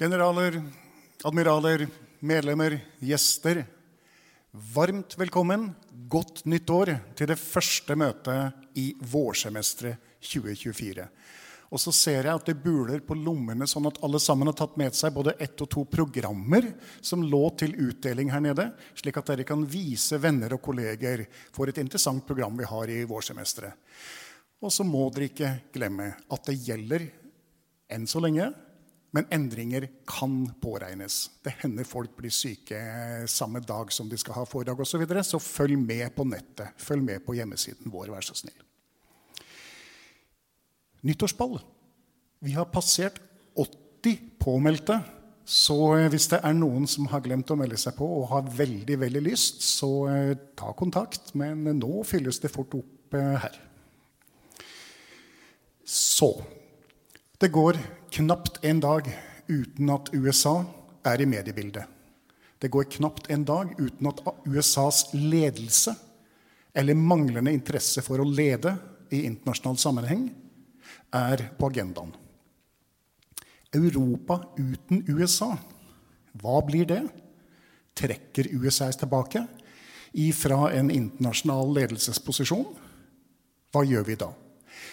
Generaler, admiraler, medlemmer, gjester. Varmt velkommen, godt nytt år, til det første møtet i vårsemesteret 2024. Og så ser jeg at det buler på lommene, sånn at alle sammen har tatt med seg både ett og to programmer som lå til utdeling her nede, slik at dere kan vise venner og kolleger for et interessant program vi har i vårsemesteret. Og så må dere ikke glemme at det gjelder enn så lenge, men endringer kan påregnes. Det hender folk blir syke samme dag som de skal ha foredrag osv. Så, så følg med på nettet. Følg med på hjemmesiden vår, vær så snill. Nyttårsball. Vi har passert 80 påmeldte. Så hvis det er noen som har glemt å melde seg på og har veldig veldig lyst, så eh, ta kontakt. Men nå fylles det fort opp eh, her. Så Det går knapt en dag uten at USA er i mediebildet. Det går knapt en dag uten at USAs ledelse, eller manglende interesse for å lede i internasjonal sammenheng, er på agendaen. Europa uten USA, hva blir det? Trekker USA tilbake ifra en internasjonal ledelsesposisjon? Hva gjør vi da?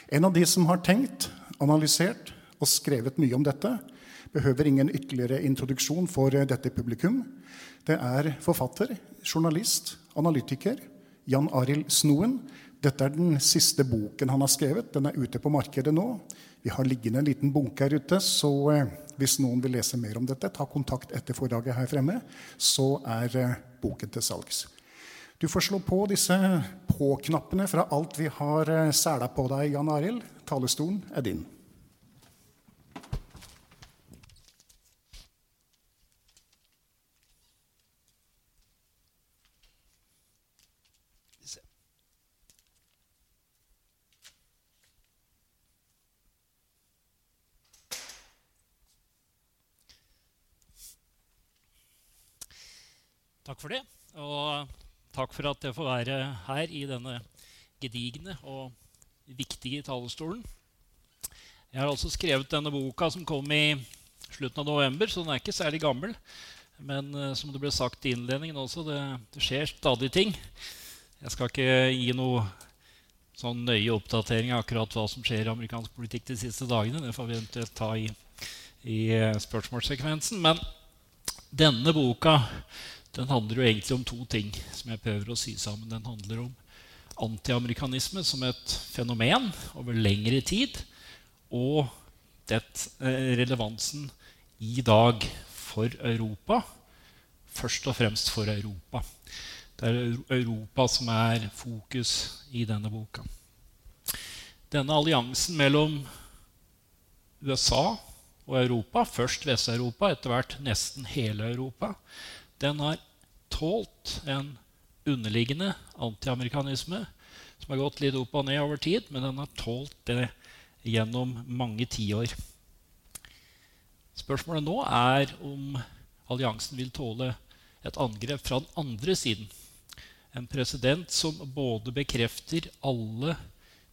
En av de som har tenkt, analysert og skrevet mye om dette, behøver ingen ytterligere introduksjon for dette publikum. Det er forfatter, journalist, analytiker Jan Arild Snoen. Dette er den siste boken han har skrevet. Den er ute på markedet nå. Vi har liggende en liten bunke her ute, så eh, hvis noen vil lese mer om dette, ta kontakt etter foredraget her fremme, så er eh, boken til salgs. Du får slå på disse på-knappene fra alt vi har eh, sæla på deg, Jan Arild. Talestolen er din. Takk for det. Og takk for at jeg får være her i denne gedigne og viktige talestolen. Jeg har altså skrevet denne boka som kom i slutten av november, så den er ikke særlig gammel. Men uh, som det ble sagt i innledningen også, det, det, skjer stadig ting. Jeg skal ikke gi noe sånn nøye oppdatering av akkurat hva som skjer i amerikansk politikk de siste dagene. Det får vi eventuelt ta i, i uh, spørsmålssekvensen. Men denne boka den handler jo egentlig om to ting som jeg prøver å sy sammen. Den handler om antiamerikanisme som et fenomen over lengre tid. Og det, eh, relevansen i dag for Europa. Først og fremst for Europa. Det er Europa som er fokus i denne boka. Denne alliansen mellom USA og Europa, først Vest-Europa, etter hvert nesten hele Europa, den har tålt en underliggende antiamerikanisme som har gått litt opp og ned over tid, men den har tålt det gjennom mange tiår. Spørsmålet nå er om alliansen vil tåle et angrep fra den andre siden. En president som både bekrefter alle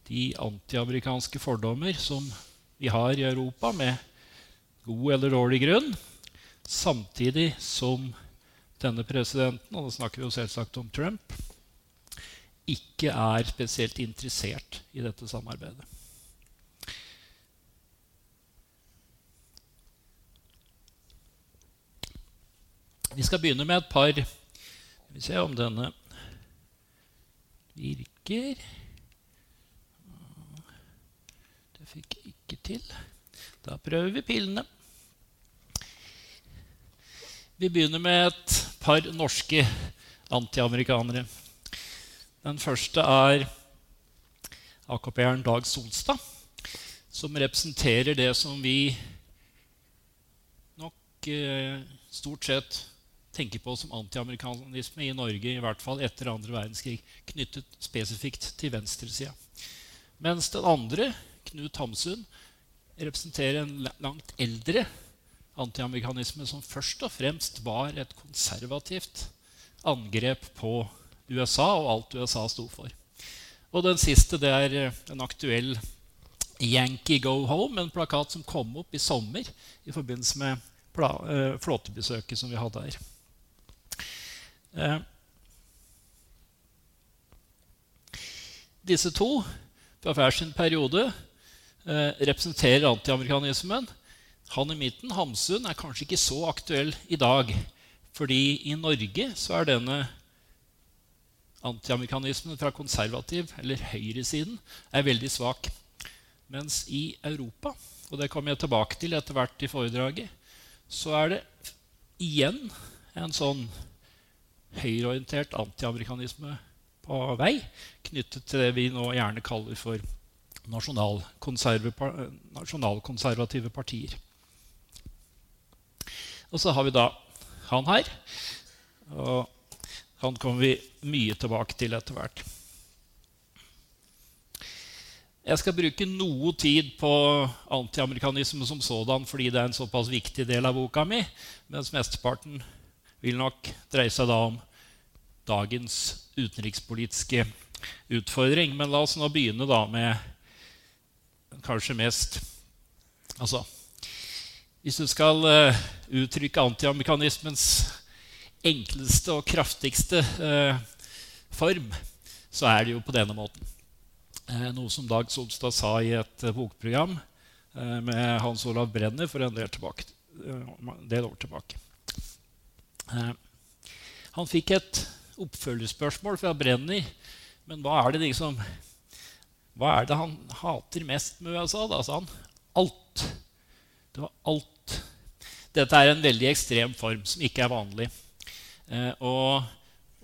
de antiamerikanske fordommer som vi har i Europa, med god eller dårlig grunn, samtidig som denne presidenten, og da snakker vi jo selvsagt om Trump, ikke er spesielt interessert i dette samarbeidet. Vi skal begynne med et par Skal vi se om denne virker. Det fikk jeg ikke til. Da prøver vi pillene. Vi begynner med et par norske antiamerikanere. Den første er AKP-eren Dag Solstad, som representerer det som vi nok eh, stort sett tenker på som antiamerikanisme i Norge, i hvert fall etter andre verdenskrig, knyttet spesifikt til venstresida. Mens den andre, Knut Hamsun, representerer en langt eldre antiamerikanisme som først og fremst var et konservativt angrep på USA og alt USA sto for. Og den siste det er eh, en aktuell Yankee Go Home, en plakat som kom opp i sommer i forbindelse med eh, flåtebesøket som vi hadde her. Eh, disse to fra hver sin periode representerer antiamerikanismen. Han i midten, Hamsun, er kanskje ikke så aktuell i dag. Fordi i Norge så er denne antiamerikanismen fra konservativ, eller høyresiden, er veldig svak. Mens i Europa, og det kommer jeg tilbake til etter hvert i foredraget, så er det igjen en sånn høyreorientert antiamerikanisme på vei, knyttet til det vi nå gjerne kaller for nasjonalkonservative partier. Og så har vi da han her. Og han kommer vi mye tilbake til etter hvert. Jeg skal bruke noe tid på antiamerikanisme som sådan fordi det er en såpass viktig del av boka mi, mens mesteparten vil nok dreie seg da om dagens utenrikspolitiske utfordring. Men la oss nå begynne da med kanskje mest Altså Hvis du skal uh, uttrykke antiamerikanismens enkleste og kraftigste uh, form, så er det jo på denne måten. Uh, noe som Dag Solstad sa i et bokprogram med Hans Olav Brenner for en del, tilbake, en del år tilbake. Eh, han fikk et oppfølgerspørsmål fra Brenner. Men hva er det liksom Hva er det han hater mest med USA? Da sa han alt. Det var alt. Dette er en veldig ekstrem form som ikke er vanlig. Eh, og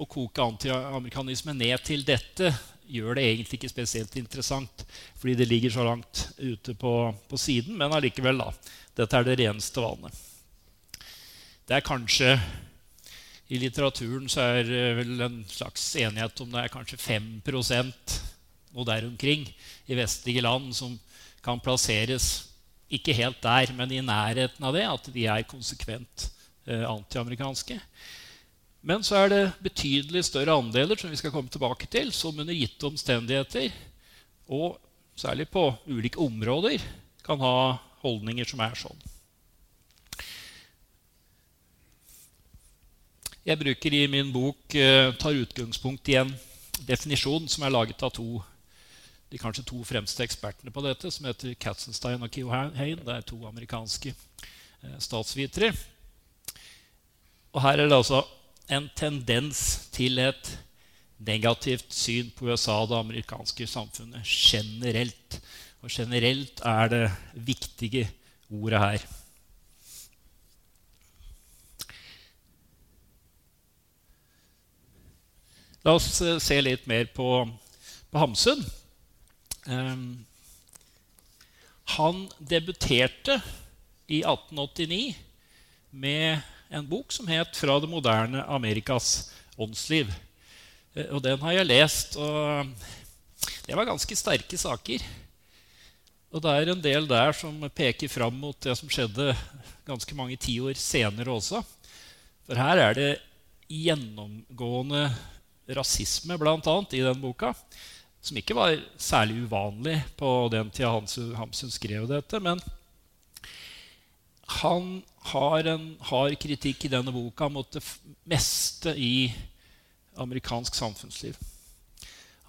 å koke antiamerikanisme ned til dette gjør det egentlig ikke spesielt interessant, fordi det ligger så langt ute på, på siden. Men allikevel, da. Dette er det reneste vannet. Det er kanskje i litteraturen så er det vel en slags enighet om det er kanskje 5 noe der omkring i vestlige land som kan plasseres ikke helt der, men i nærheten av det, at de er konsekvent eh, antiamerikanske. Men så er det betydelig større andeler som vi skal komme tilbake til, som under gitte omstendigheter, og særlig på ulike områder, kan ha holdninger som er sånn. Jeg bruker i min bok eh, tar utgangspunkt i en definisjon som er laget av to, de kanskje to fremste ekspertene på dette, som heter Katzenstein og Keohane. Det er to amerikanske uh, statsvitere. Og her er det altså en tendens til et negativt syn på USA og det amerikanske samfunnet generelt. Og generelt er det viktige ordet her. La oss eh, se litt mer på, på Hamsun. Um, han debuterte i 1889 med en bok som het 'Fra det moderne Amerikas åndsliv'. Uh, og den har jeg lest, og det var ganske sterke saker. Og det er en del der som peker fram mot det som skjedde ganske mange tiår senere også. For her er det gjennomgående rasisme annet, i den boka. Som ikke var særlig uvanlig på den tida Hamsun skrev dette. Men han har en hard kritikk i denne boka mot det meste i amerikansk samfunnsliv.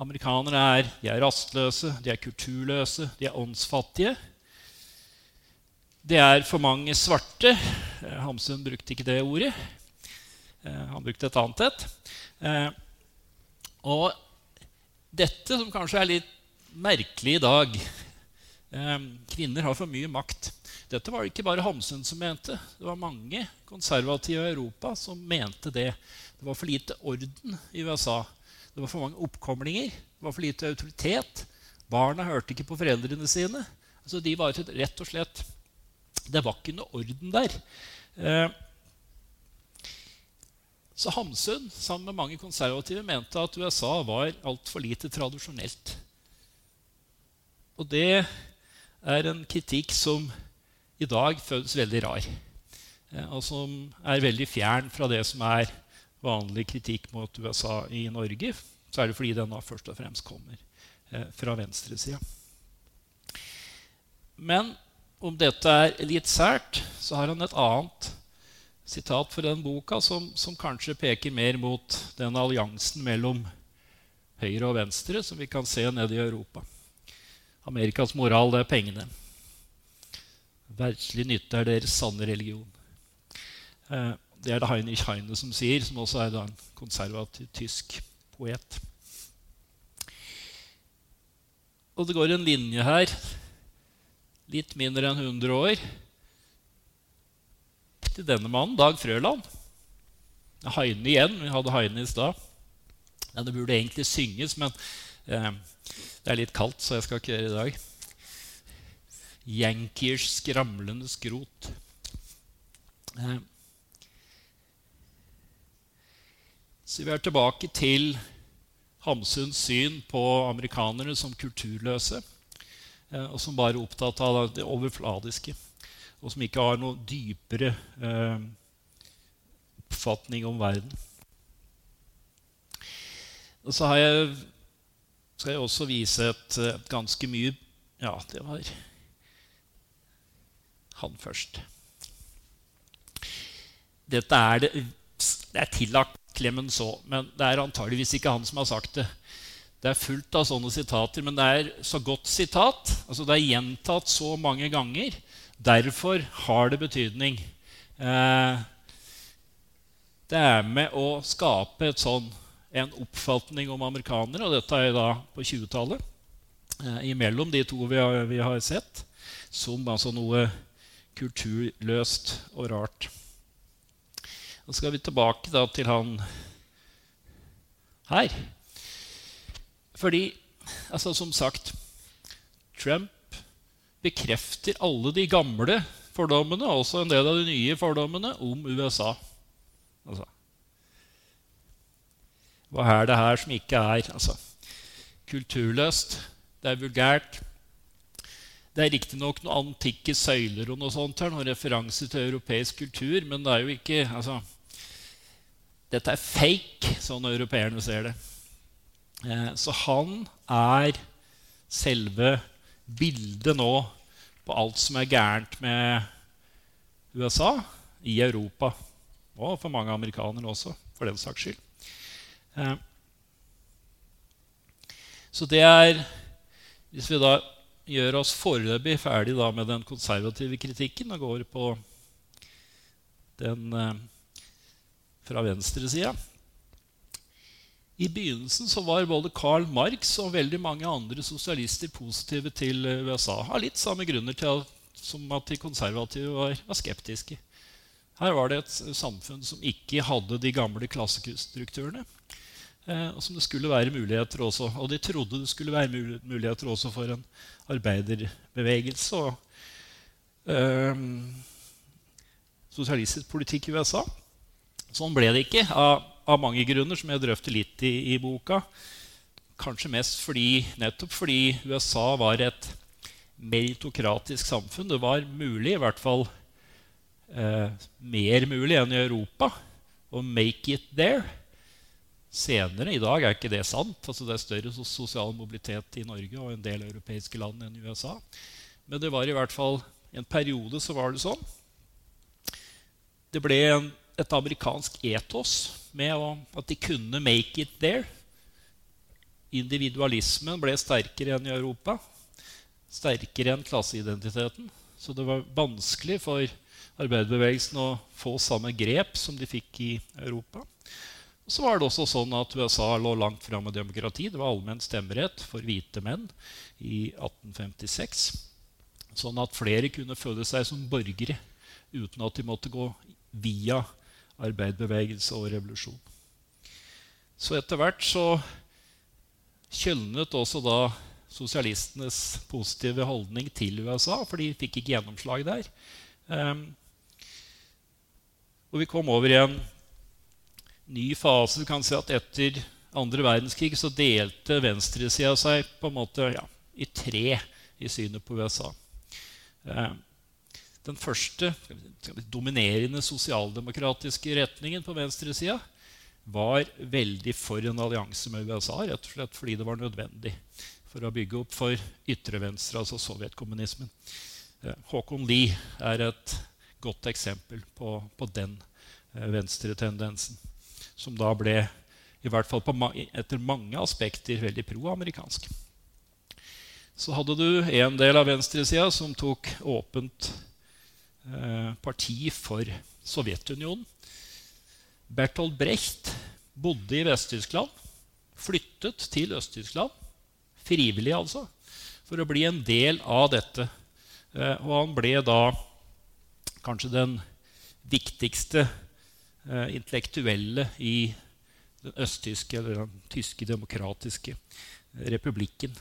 Amerikanere er, er rastløse, de er kulturløse, de er åndsfattige. Det er for mange svarte. Eh, Hamsun brukte ikke det ordet. Eh, han brukte et annet et. Eh, og dette, som kanskje er litt merkelig i dag Kvinner har for mye makt. Dette var det ikke bare Hamsun som mente. Det var mange konservative i Europa som mente det. Det var for lite orden i USA. Det var for mange oppkomlinger. Det var for lite autoritet. Barna hørte ikke på foreldrene sine. Altså, de var rett og slett Det var ikke noe orden der. Så Hamsun, sammen med mange konservative, mente at USA var altfor lite tradisjonelt. Og det er en kritikk som i dag føles veldig rar. Eh, og som er veldig fjern fra det som er vanlig kritikk mot USA i Norge, så er det fordi den da først og fremst kommer eh, fra venstresida. Men om dette er litt sært, så har han et annet sitat for den boka som, som kanskje peker mer mot den alliansen mellom høyre og venstre som vi kan se nede i Europa. Amerikas moral, det er pengene. Verdslig nytte er deres sanne religion. Eh, det er det Heinrich Heine som sier, som også er en konservativ tysk poet. Og det går en linje her, litt mindre enn 100 år, til denne mannen, Dag Frøland. Heine igjen. Vi hadde Heine i stad. Ja, det burde egentlig synges, men eh, det er litt kaldt, så jeg skal ikke gjøre det i dag. Yankeers skramlende skrot. Eh, Så vi er tilbake til Hamsuns syn på amerikanere som kulturløse, eh, og som bare er opptatt av det overfladiske, og som ikke har noe dypere eh, oppfatning om verden. Og så jeg, skal jeg også vise et, et ganske mye Ja, det var han først. Dette er det, det er tillagt Clemenceau. Men det er antageligvis ikke han som har sagt det. Det er fullt av sånne sitater, men det er så godt sitat. altså Det er gjentatt så mange ganger. Derfor har det betydning. Eh, det er med å skape sånn, en oppfatning om amerikanere, og dette er da på 20-tallet, eh, imellom de to vi har, vi har sett, som altså noe kulturløst og rart. Så skal vi tilbake da til han her. Fordi, altså som sagt Trump bekrefter alle de gamle fordommene, også en del av de nye fordommene, om USA. Altså. Hva er det her som ikke er altså, kulturløst? Det er vulgært. Det er riktignok noen antikke søyler og noe sånt her, noen referanser til europeisk kultur, men det er jo ikke altså, Dette er fake, sånn europeerne ser det. Eh, så han er selve bildet nå på alt som er gærent med USA i Europa. Og for mange amerikanere også, for den saks skyld. Eh, så det er Hvis vi da gjør oss foreløpig ferdig med den konservative kritikken og går på den eh, fra venstresida. I begynnelsen så var både Karl Marx og veldig mange andre sosialister positive til eh, USA. Av litt samme grunner til at, som at de konservative var, var, skeptiske. Her var det et samfunn som ikke hadde de gamle klassestrukturene. Eh, og som det skulle være muligheter også. Og de trodde det skulle være muligheter også for en arbeiderbevegelse og eh, sosialistisk politikk i USA. Sånn ble det ikke, av, av mange grunner, som jeg drøfter litt i, i, boka. Kanskje mest fordi, nettopp fordi USA var et meritokratisk samfunn. Det var mulig, i hvert fall eh, mer mulig enn i Europa, å make it there. Senere i dag er ikke det sant. Altså det er større sosial mobilitet i Norge og en del europeiske land enn i USA. Men det var i hvert fall en periode så var det sånn. Det ble en, et amerikansk etos med å, at de kunne make it there. Individualismen ble sterkere enn i Europa. Sterkere enn klasseidentiteten. Så det var vanskelig for arbeiderbevegelsen å få samme grep som de fikk i Europa. Så var det også sånn at USA lå langt fram med demokrati. Det var allmenn stemmerett for hvite menn i 1856. Sånn at flere kunne føle seg som borgere uten at de måtte gå via arbeiderbevegelse og revolusjon. Så etter hvert så kjølnet også da sosialistenes positive holdning til USA, for de fikk ikke gjennomslag der. Um, og vi kom over i en ny fase. Du kan si at Etter andre verdenskrig så delte venstresida seg på en måte ja, i tre i synet på USA. Eh, den første dominerende sosialdemokratiske retningen på venstresida var veldig for en allianse med USA, rett og slett fordi det var nødvendig for å bygge opp for ytre venstre, altså sovjetkommunismen. Eh, Håkon Lie er et godt eksempel på, på den eh, venstretendensen, som da ble, i hvert fall på, etter mange aspekter, veldig pro-amerikansk. Så hadde du en del av venstresida som tok åpent parti for Sovjetunionen. Bertolt Brecht bodde i Vest-Tyskland, flyttet til Øst-Tyskland, frivillig altså, for å bli en del av dette. Eh, og han ble da kanskje den viktigste eh, intellektuelle i den østtyske eller den tyske demokratiske republikken.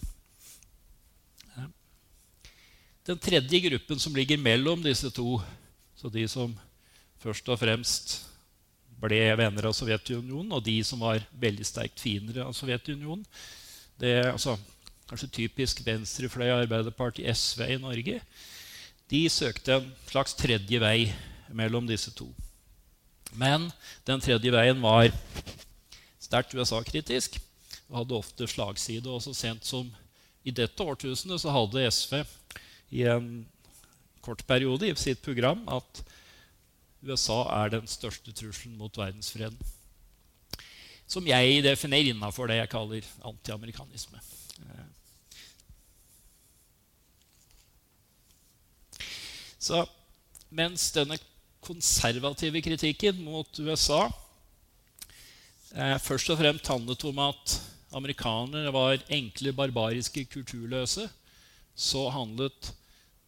Den tredje gruppen som ligger mellom disse to, så de som først og fremst ble venner av Sovjetunionen, og de som var veldig sterkt fiendere av Sovjetunionen det er altså, Kanskje typisk venstrefløy Arbeiderparti, SV i Norge. De søkte en slags tredje vei mellom disse to. Men den tredje veien var sterkt USA-kritisk og hadde ofte slagside. Og så sent som i dette årtusenet så hadde SV i en kort periode i sitt program at USA er den største trusselen mot verdensfreden. Som jeg definerer innafor det jeg kaller antiamerikanisme. Så mens denne konservative kritikken mot USA eh, først og fremst handlet om at amerikanere var enkle, barbariske, kulturløse, så handlet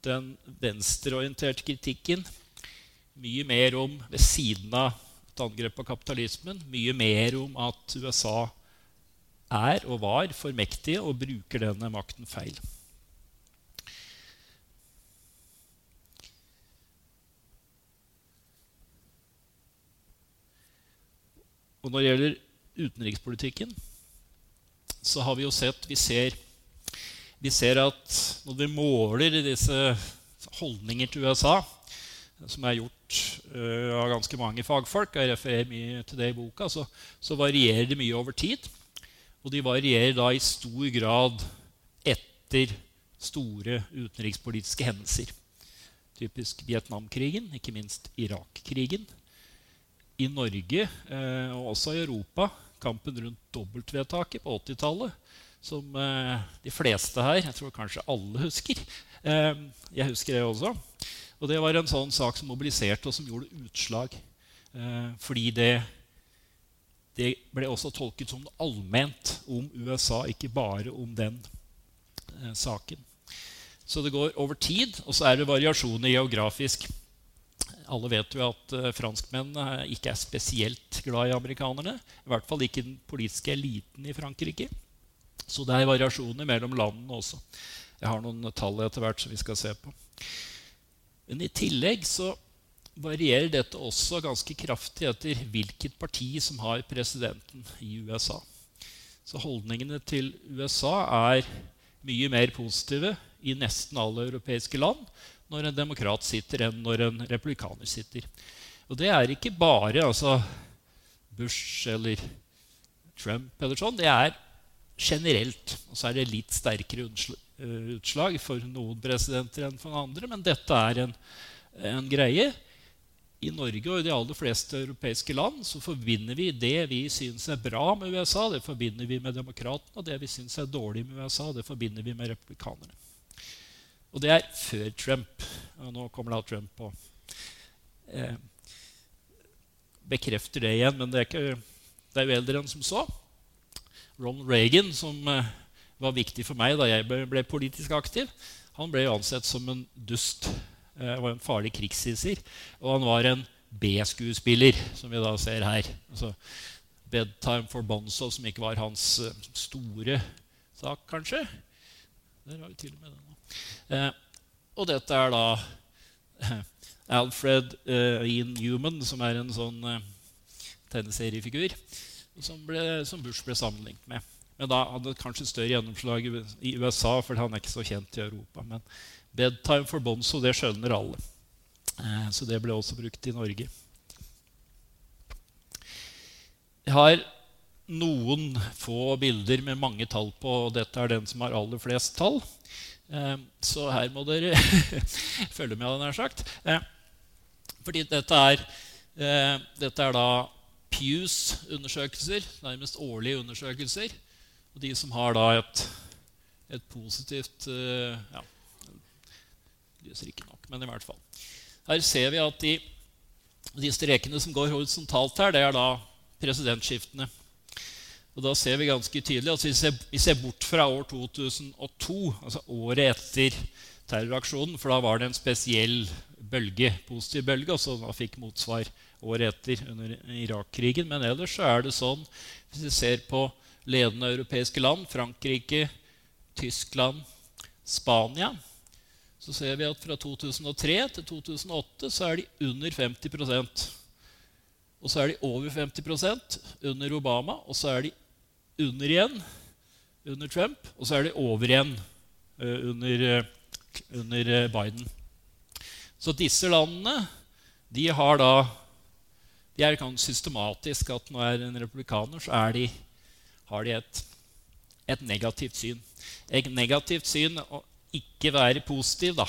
den venstreorienterte kritikken mye mer om, ved siden av et angrep på kapitalismen, mye mer om at USA er og var for mektige og bruker denne makten feil. Og når det gjelder utenrikspolitikken, så har vi jo sett Vi ser vi ser at når vi måler disse holdninger til USA, som er gjort uh, av ganske mange fagfolk, jeg refererer mye til det i boka, så, så, varierer det mye over tid. Og de varierer da i stor grad etter store utenrikspolitiske hendelser. Typisk Vietnamkrigen, ikke minst Irak-krigen. I Norge, uh, og også i Europa, kampen rundt dobbeltvedtaket på 80-tallet som eh, de fleste her, jeg tror kanskje alle, husker. Eh, jeg husker det også. Og det var en sånn sak som mobiliserte, og som gjorde utslag. Eh, fordi det, det ble også tolket som noe allment om USA, ikke bare om den saken. Så det går over tid, og så er det variasjoner geografisk. Alle vet jo at franskmennene ikke er spesielt glad i amerikanerne. I hvert fall ikke den politiske eliten i Frankrike. Så det er variasjoner mellom landene også. Jeg har noen tall etter hvert som vi skal se på. Men i tillegg så varierer dette også ganske kraftig etter hvilket parti som har presidenten i USA. Så holdningene til USA er mye mer positive i nesten alle europeiske land når en demokrat sitter, enn når en republikaner sitter. Og det er ikke bare altså, Bush eller Trump eller sånn. Det er generelt. Og så er det litt sterkere eh, utslag for noen presidenter enn for andre, men dette er en, en greie. I Norge og i de aller fleste europeiske land så forbinder vi det vi syns er bra med USA, det forbinder vi med demokratene, og det vi syns er dårlig med USA, det forbinder vi med republikanerne. Og det er før Trump. Og nå kommer da Trump og eh, bekrefter det igjen, men det er, ikke, det er jo eldre enn som så. Ronald Reagan, som eh, var viktig for meg da jeg ble, politisk aktiv, han ble ansett som en dust. Han var en farlig krigshisser. Og han var en B-skuespiller, som vi da ser her. Altså, Bedtime for Bonzo, som ikke var hans uh, store sak, kanskje. Der har vi til og med den. Eh, og dette er da Alfred uh, Ian Newman, som er en sånn uh, tegneseriefigur som, som, Bush ble sammenlignet med. Men da hadde kanskje større gjennomslag i USA, for han er ikke så kjent i Europa. Men bedtime for Bonzo, det skjønner alle. Uh, så det ble også brukt i Norge. Jeg har noen få bilder med mange tall på. og Dette er den som har aller flest tall. Så her må dere følge med, jeg sagt. Fordi dette er, eh, dette er da Pews undersøkelser, nærmest årlige undersøkelser. Og de som har da et, et positivt uh, ja, Lyser ikke nok, men i hvert fall. Her ser vi at de, de strekene som går horisontalt her, det er da presidentskiftene. Og da ser vi ganske tydelig at vi ser, vi ser bort fra år 2002, altså året etter terroraksjonen, for da var det en spesiell bølge, positiv bølge, og så fikk motsvar året etter under Irak-krigen. Men ellers så er det sånn, hvis vi ser på ledende europeiske land, Frankrike, Tyskland, Spania, så ser vi at fra 2003 til 2008 så er de under 50% Og så er de over 50% under Obama, og så er de under igjen under Trump, og så er de over igjen uh, under, under uh, Biden. Så disse landene de har da de er systematisk at når er en republikaner, så er de, har de et, et, negativt syn. Et negativt syn å ikke være positiv da,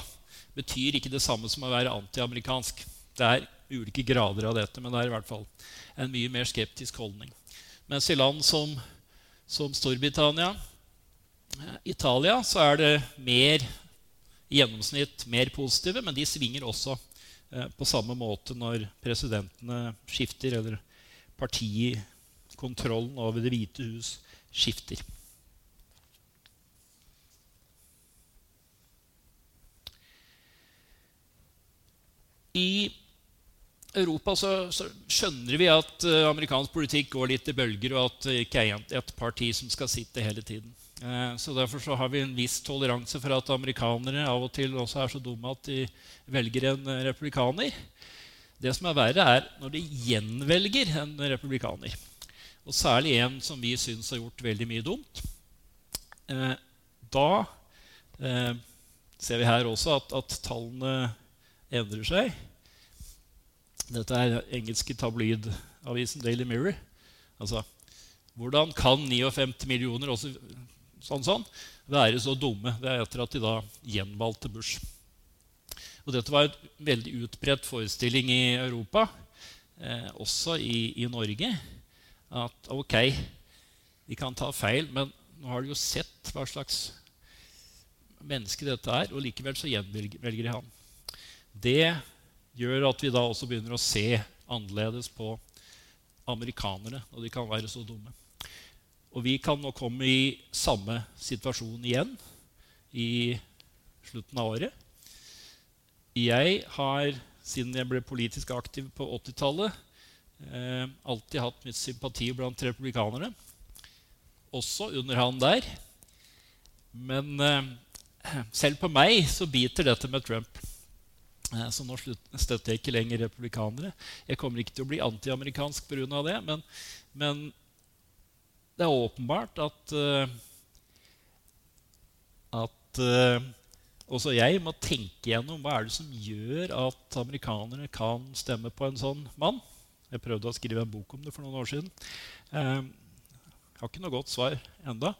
betyr ikke det samme som å være antiamerikansk. Det er ulike grader av dette, men det er i hvert fall en mye mer skeptisk holdning. Mens i land som, som Storbritannia, Italia, så er det mer i gjennomsnitt mer positive, men de svinger også eh, på samme måte når presidentene skifter, eller partikontrollen over Det hvite hus skifter. I Europa så, så, skjønner vi at uh, amerikansk politikk går litt i bølger, og at det ikke er et parti som skal sitte hele tiden. Eh, så Derfor så har vi en viss toleranse for at amerikanere av og til også er så dumme at de velger en eh, republikaner. Det som er verre, er når de gjenvelger en republikaner. Og særlig en som vi syns har gjort veldig mye dumt. Eh, da ser vi her også at, at tallene endrer seg. Dette er engelske tabloidavisen Daily Mirror. Altså, hvordan kan 59 millioner også sånn, sånn, være så dumme. Det er etter at de da gjenvalgte Bush. Og dette var en veldig utbredt forestilling i Europa, eh, også i, i, Norge, at ok, de kan ta feil, men nå har de jo sett hva slags menneske dette er, og likevel så gjenvelger de ham. Det gjør at vi da også begynner å se annerledes på amerikanere, og de kan være så dumme. Og vi kan nå komme i samme situasjon igjen i slutten av året. Jeg har, siden jeg ble politisk aktiv på 80-tallet, eh, alltid hatt mitt sympati blant republikanerne. Også under han der. Men eh, selv på meg så biter dette med Trump. Eh, så nå støtter jeg ikke lenger republikanere. Jeg kommer ikke til å bli antiamerikansk pga. det, men, men det er åpenbart at, uh, at uh, også jeg må tenke gjennom hva er det som gjør at amerikanerne kan stemme på en sånn mann. Jeg prøvde å skrive en bok om det for noen år siden. Eh, har ikke noe godt svar enda.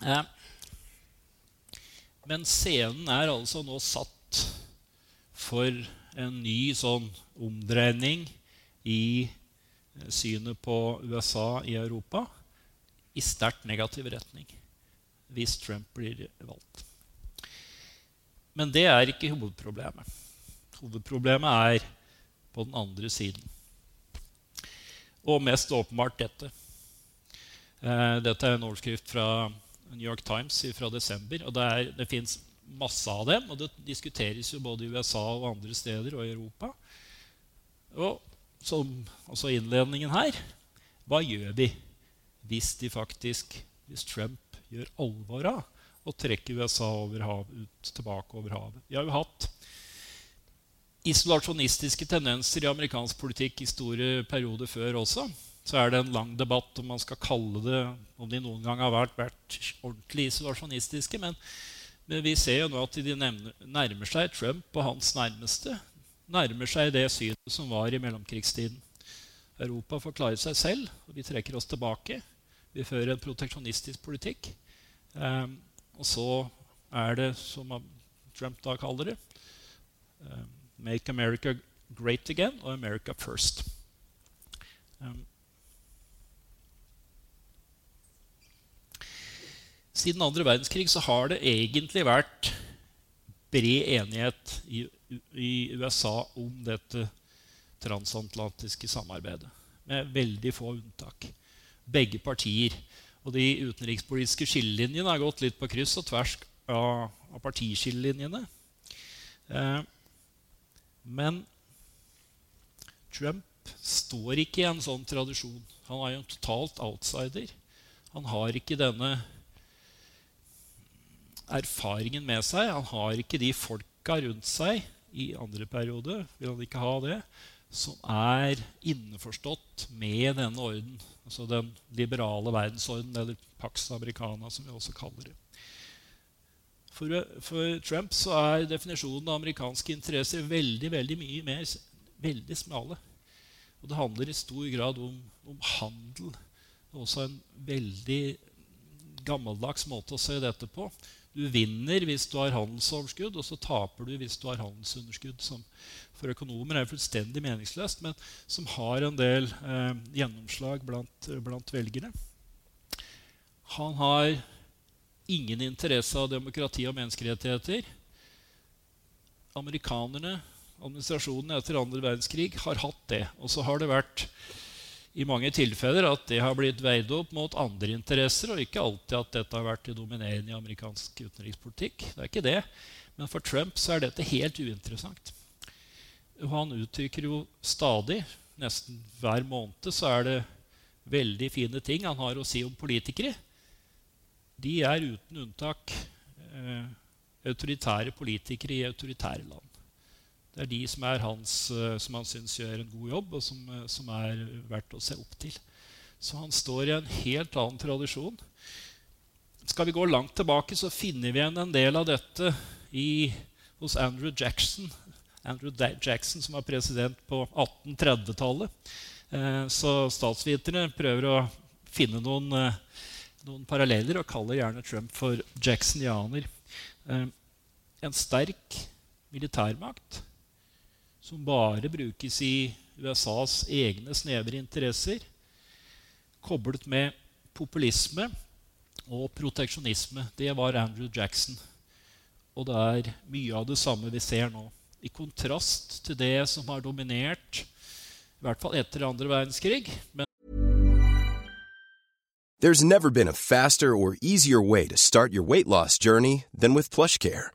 Eh, men scenen er altså nå satt for en ny sånn omdreining i eh, synet på USA i Europa i sterkt negativ retning hvis Trump blir valgt. Men det er ikke hovedproblemet. Hovedproblemet er på den andre siden. Og mest åpenbart dette. Eh, dette er en overskrift fra New York Times fra desember. og Det, er, det fins masse av dem, og det diskuteres jo både i USA og andre steder og i Europa. Og som altså innledningen her hva gjør vi hvis de faktisk, hvis Trump gjør alvor av å trekke USA over hav, ut, tilbake over havet? Vi har jo hatt isolasjonistiske tendenser i amerikansk politikk i store perioder før også. Så er det en lang debatt om man skal kalle det om de noen gang har vært, vært ordentlig isolasjonistiske. Men, men, vi ser jo nå at de nærmer seg Trump og hans nærmeste. Nærmer seg det synet som var i mellomkrigstiden. Europa forklarer seg selv, og vi trekker oss tilbake. Vi fører en proteksjonistisk politikk. Um, og så er det, som Trump da kaller det um, Make America Great Again og America First. Um, siden andre verdenskrig så har det egentlig vært bred enighet i, i USA om dette transatlantiske samarbeidet, med veldig få unntak. Begge partier. Og de utenrikspolitiske skillelinjene har gått litt på kryss og tvers av, av partiskillelinjene. Eh, men Trump står ikke i en sånn tradisjon. Han er jo en totalt outsider. Han har ikke denne erfaringen med seg. Han har ikke de folka rundt seg i andre periode, vil han ikke ha det, som er innforstått med denne orden. Altså den liberale verdensorden, eller Pax Americana, som vi også kaller det. For, for, Trump så er definisjonen av amerikanske interesser veldig veldig mye mer veldig smale. Og det handler i stor grad om, om handel. Det er også en veldig gammeldags måte å se dette på. Du vinner hvis du har handelsoverskudd, og så taper du hvis du har handelsunderskudd. Som for økonomer er fullstendig meningsløst, men som har en del eh, gjennomslag blant, blant velgere. Han har ingen interesse av demokrati og menneskerettigheter. Amerikanerne, administrasjonen etter andre verdenskrig, har hatt det. Og så har det vært i mange tilfeller at det har blitt veid opp mot andre interesser, og ikke alltid at dette har vært det dominerende i amerikansk utenrikspolitikk. Det er ikke det. Men for Trump så er dette helt uinteressant. Og han uttrykker jo stadig, nesten hver måned, så er det veldig fine ting han har å si om politikere. De er uten unntak eh, autoritære politikere i autoritære land. Det er de som, er hans, eh, som han syns gjør en god jobb, og som, eh, som, er verdt å se opp til. Så han står i en helt annen tradisjon. Skal vi gå langt tilbake, så finner vi igjen en del av dette i, hos Andrew Jackson. Andrew Jackson, som var president på 1830-tallet. Eh, så statsviterne prøver å finne noen, noen, paralleller og kaller gjerne Trump for jacksonianer. En sterk militærmakt som bare brukes i USAs egne snevre interesser, koblet med populisme og proteksjonisme. Det var Andrew Jackson. Og det er mye av det samme vi ser nå. I kontrast til det som har dominert, i hvert fall etter andre verdenskrig. Men There's never been a faster or easier way to start your weight loss journey than with PlushCare.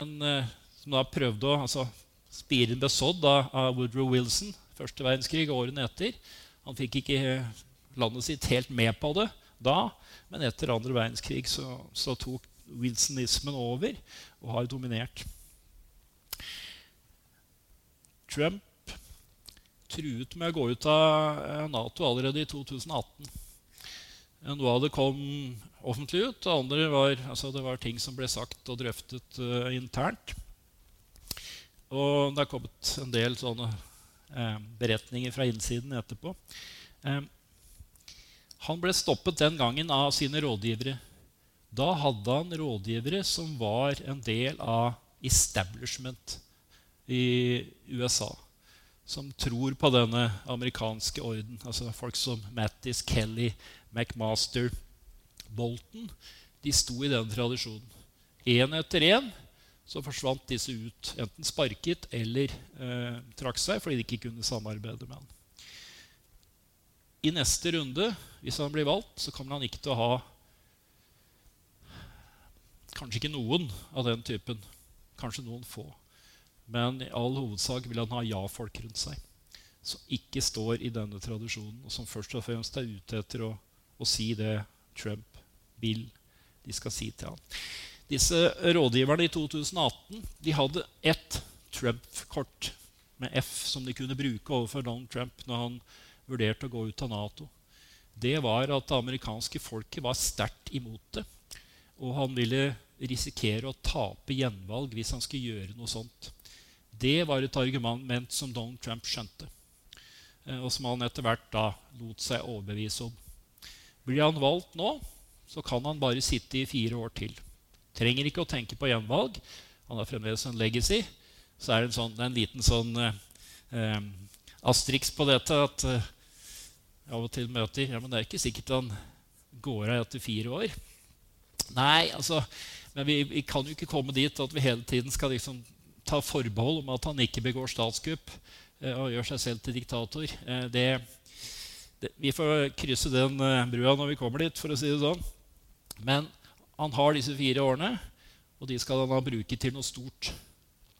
Men, eh, som da prøvde å altså, Spiren ble sådd av Woodrow Wilson første verdenskrig og årene etter. Han fikk ikke eh, landet sitt helt med på det da, men etter andre verdenskrig så, så tok wilsonismen over og har dominert. Trump truet med å gå ut av eh, Nato allerede i 2018. Noe av det kom offentlig ut, det andre var, altså det var ting som ble sagt og drøftet uh, internt. Og det er kommet en del sånne uh, beretninger fra innsiden etterpå. Uh, han ble stoppet den gangen av sine rådgivere. Da hadde han rådgivere som var en del av establishment i USA. Som tror på denne amerikanske orden. Altså folk som Mattis, Kelly, McMaster, Bolton. De sto i den tradisjonen. Én etter én så forsvant disse ut. Enten sparket eller eh, trakk seg fordi de ikke kunne samarbeide med han. I neste runde, hvis han blir valgt, så kommer han ikke til å ha Kanskje ikke noen av den typen. Kanskje noen få. Men i all hovedsak vil han ha ja-folk rundt seg. Som ikke står i denne tradisjonen, og som først og fremst er ute etter å, å si det Trump vil de skal si til ham. Disse rådgiverne i 2018 de hadde ett Trump-kort med F som de kunne bruke overfor Donald Trump når han vurderte å gå ut av Nato. Det var at det amerikanske folket var sterkt imot det. Og han ville risikere å tape gjenvalg hvis han skulle gjøre noe sånt. Det var et argument som Donald Trump skjønte, eh, og som han etter hvert da lot seg overbevise om. Blir han valgt nå, så kan han bare sitte i fire år til. Trenger ikke å tenke på gjenvalg. Han har fremdeles en legacy. Så er det en, sånn, en liten sånn eh, eh, astriks på dette at eh, av og til møter ja, men det er ikke sikkert han går av etter fire år. Nei, altså, men vi, vi, kan jo ikke komme dit at vi hele tiden skal liksom ta forbehold om at han ikke begår statskupp eh, og gjør seg selv til diktator. Eh, det, det, vi får krysse den eh, brua når vi kommer dit, for å si det sånn. Men han har disse fire årene, og de skal han da bruke til noe stort.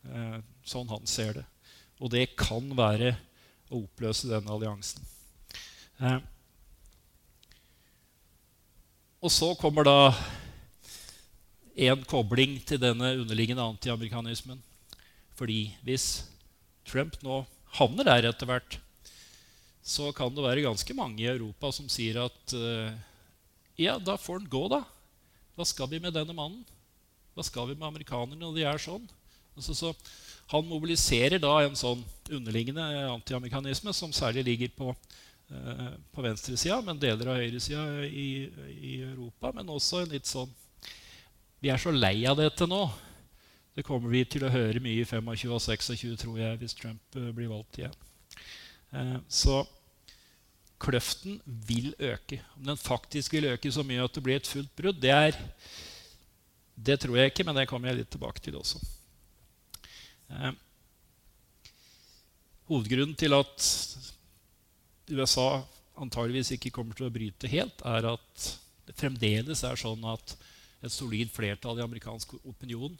Eh, sånn han ser det. Og det kan være å oppløse denne alliansen. Eh, og så kommer da en kobling til denne underliggende antiamerikanismen. Fordi hvis Trump nå havner der etter hvert, så kan det være ganske mange i Europa som sier at uh, ja, da får han gå, da. Hva skal vi med denne mannen? Hva skal vi med amerikanerne når de er sånn? Altså, så han mobiliserer da en sånn underliggende antiamerikanisme som særlig ligger på, eh, på venstresida, men deler av høyresida i, i Europa. Men også en litt sånn Vi er så lei av dette nå. Det kommer vi til å høre mye i 25 og 26, tror jeg, hvis Trump uh, blir valgt igjen. Eh, så kløften vil øke. Om den faktisk vil øke så mye at det blir et fullt brudd, det, er, det tror jeg ikke, men det kommer jeg litt tilbake til også. Eh, hovedgrunnen til at USA antageligvis ikke kommer til å bryte helt, er at det fremdeles er sånn at et solid flertall i amerikansk opinion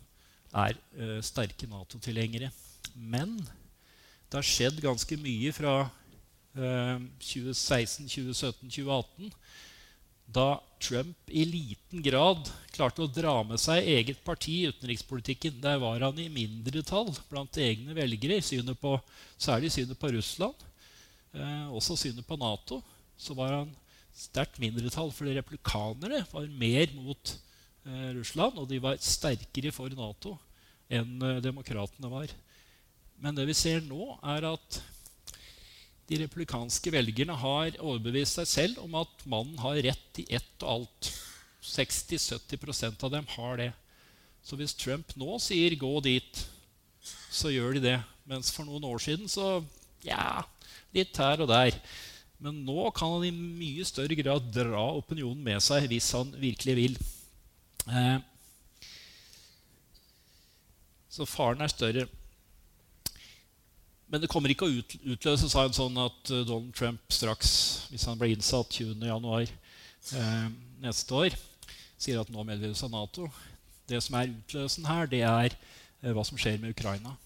er eh, sterke Nato-tilhengere. Men det har skjedd ganske mye fra 2016, 2017, 2018, da Trump i liten grad klarte å dra med seg eget parti i utenrikspolitikken. Der var han i mindretall blant egne velgere, synet på, særlig synet på Russland. Eh, også synet på Nato. Så var han sterkt mindretall, fordi replikanerne var mer mot eh, Russland, og de var sterkere for Nato enn eh, demokratene var. Men det vi ser nå, er at de republikanske velgerne har overbevist seg selv om at mannen har rett i ett og alt 60-70% av dem har det. Så hvis Trump nå sier 'gå dit', så gjør de det. Mens for noen år siden så ja, litt her og der. Men nå kan han i mye større grad dra opinionen med seg hvis han virkelig vil. Eh, så faren er større. Men det kommer ikke å utløses av en sånn at eh, Donald Trump straks, hvis han blir innsatt 20.1. Eh, neste år, sier at nå melder seg Nato. Det som er utløsen her, det er eh, hva som skjer med Ukraina.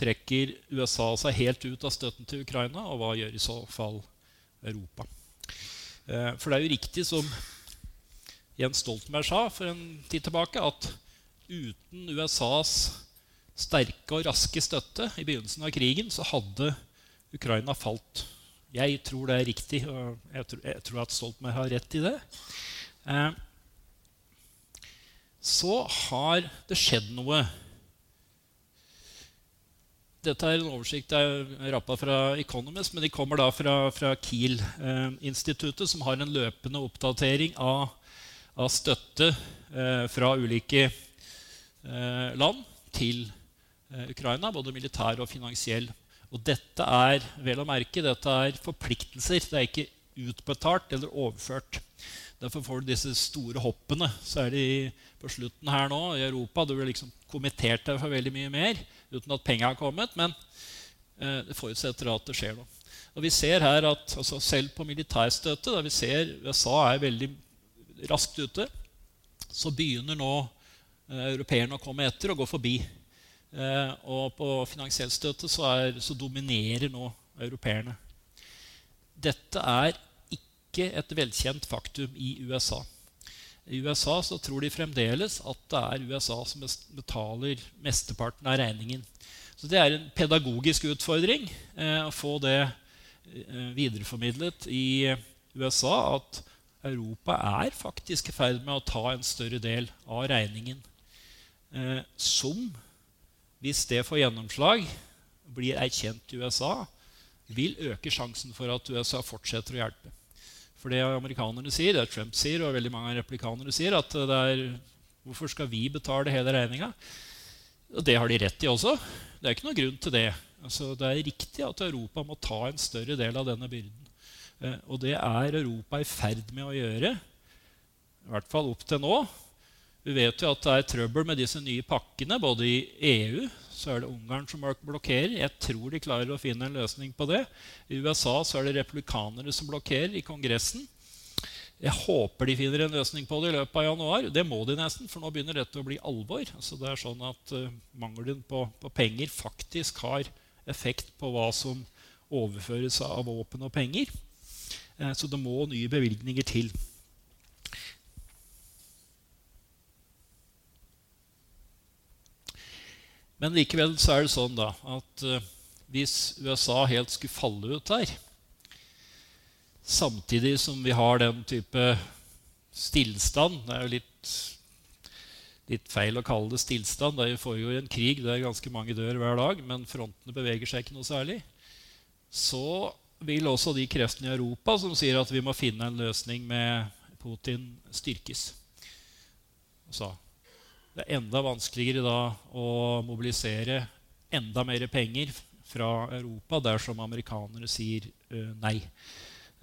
Trekker USA seg helt ut av støtten til Ukraina, og hva gjør i så fall Europa? Eh, for det er jo riktig som Jens Stoltenberg sa for en tid tilbake, at uten USAs sterke og raske støtte i begynnelsen av krigen, så hadde Ukraina falt jeg tror det er riktig, og jeg tror, jeg tror at Stoltenberg har rett i det. Eh, så har det skjedd noe. Dette er en oversikt jeg rappa fra Economist, men de kommer da fra, fra Kiel-instituttet, som har en løpende oppdatering av, av støtte eh, fra ulike eh, land til eh, Ukraina, både militær og finansiell. Og dette er vel å merke, dette er forpliktelser. Det er ikke utbetalt eller overført. Derfor får du disse store hoppene. Så er de på slutten her nå i Europa Du blir liksom kommittert deg for veldig mye mer uten at penga har kommet. Men eh, det forutsetter at det skjer noe. Og vi ser her at altså Selv på militærstøtte, der vi ser USA er veldig raskt ute, så begynner nå eh, europeerne å komme etter og gå forbi. Eh, og på finansiell støtte så, er, så dominerer nå europeerne. Dette er ikke et velkjent faktum i USA. I USA så tror de fremdeles at det er USA som betaler mesteparten av regningen. Så det er en pedagogisk utfordring eh, å få det eh, videreformidlet i USA at Europa er faktisk i ferd med å ta en større del av regningen eh, som hvis det får gjennomslag, blir erkjent i USA, vil øke sjansen for at USA fortsetter å hjelpe. For det amerikanerne sier, det Trump sier, og veldig mange replikanere sier, at det er Hvorfor skal vi betale hele regninga? Det har de rett i også. Det er ikke noen grunn til det. Altså, det er riktig at Europa må ta en større del av denne byrden. Eh, og det er Europa i ferd med å gjøre, i hvert fall opp til nå. Vi vet jo at det er trøbbel med disse nye pakkene. Både i EU så er det Ungarn som blokkerer. Jeg tror de klarer å finne en løsning på det. I USA så er det republikanere som blokkerer i Kongressen. Jeg håper de finner en løsning på det i løpet av januar. Det må de nesten, for nå begynner dette å bli alvor. Så det er sånn at uh, Mangelen på, på, penger faktisk har effekt på hva som overføres av våpen og penger. Uh, så det må nye bevilgninger til. Men likevel så er det sånn da, at uh, hvis USA helt skulle falle ut her, samtidig som vi har den type stillstand Det er jo litt, litt feil å kalle det stillstand. Det foregår en krig der ganske mange dør hver dag, men frontene beveger seg ikke noe særlig. Så vil også de kreftene i Europa som sier at vi må finne en løsning med Putin, styrkes. Så det er enda vanskeligere da å mobilisere enda mer penger fra Europa dersom amerikanere sier uh, nei.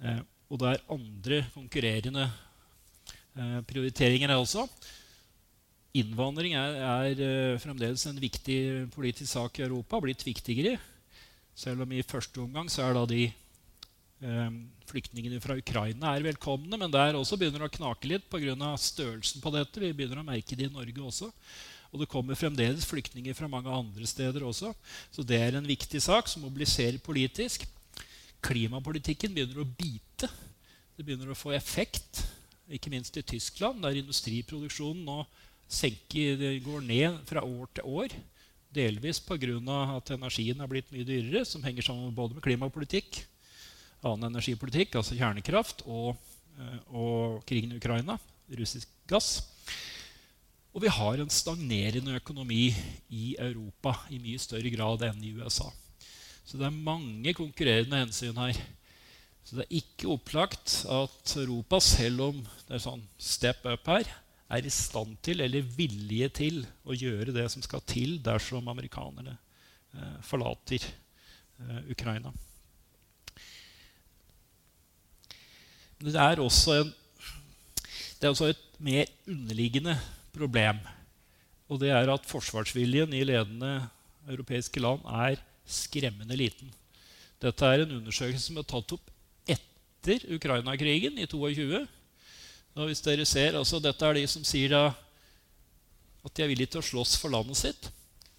Uh, og det er andre konkurrerende uh, prioriteringer også. Innvandring er, er fremdeles en viktig politisk sak i Europa, blitt viktigere. Selv om i første omgang så er da de flyktningene fra Ukraina er velkomne, men der også begynner det å knake litt pga. størrelsen på dette. Vi begynner å merke det i Norge også. Og det kommer fremdeles flyktninger fra mange andre steder også. Så det er en viktig sak som mobiliserer politisk. Klimapolitikken begynner å bite. Det begynner å få effekt, ikke minst i Tyskland, der industriproduksjonen nå senker, går ned fra år til år. Delvis pga. at energien er blitt mye dyrere, som henger sammen både med klimapolitikk annen energipolitikk, altså kjernekraft, og, eh, og krigen i Ukraina, russisk gass. Og vi har en stagnerende økonomi i Europa i mye større grad enn i USA. Så det er mange konkurrerende hensyn her. Så det er ikke opplagt at Europa, selv om det er sånn step up her, er i stand til eller villige til å gjøre det som skal til dersom amerikanerne eh, forlater eh, Ukraina. Det er også, en, det er også et mer underliggende problem. Og det er at forsvarsviljen i ledende europeiske land er skremmende liten. Dette er en undersøkelse som er tatt opp etter Ukraina-krigen i 22. Og hvis dere ser, altså Dette er de som sier da, at de er villige til å slåss for landet sitt.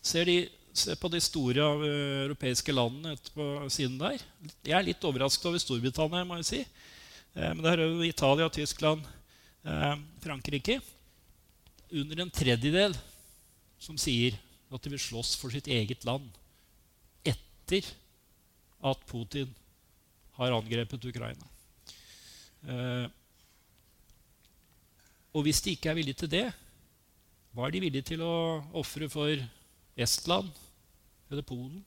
Ser de, se på de store uh, europeiske landene på siden der. Jeg er litt overrasket over Storbritannia, må jeg si. Eh, men det er jo Italia, Tyskland, eh, Frankrike. Under en tredjedel som sier at de vil slåss for sitt eget land etter at Putin har angrepet Ukraina. Eh, og hvis de ikke er villige til det, hva er de villige til å ofre for Estland eller Polen?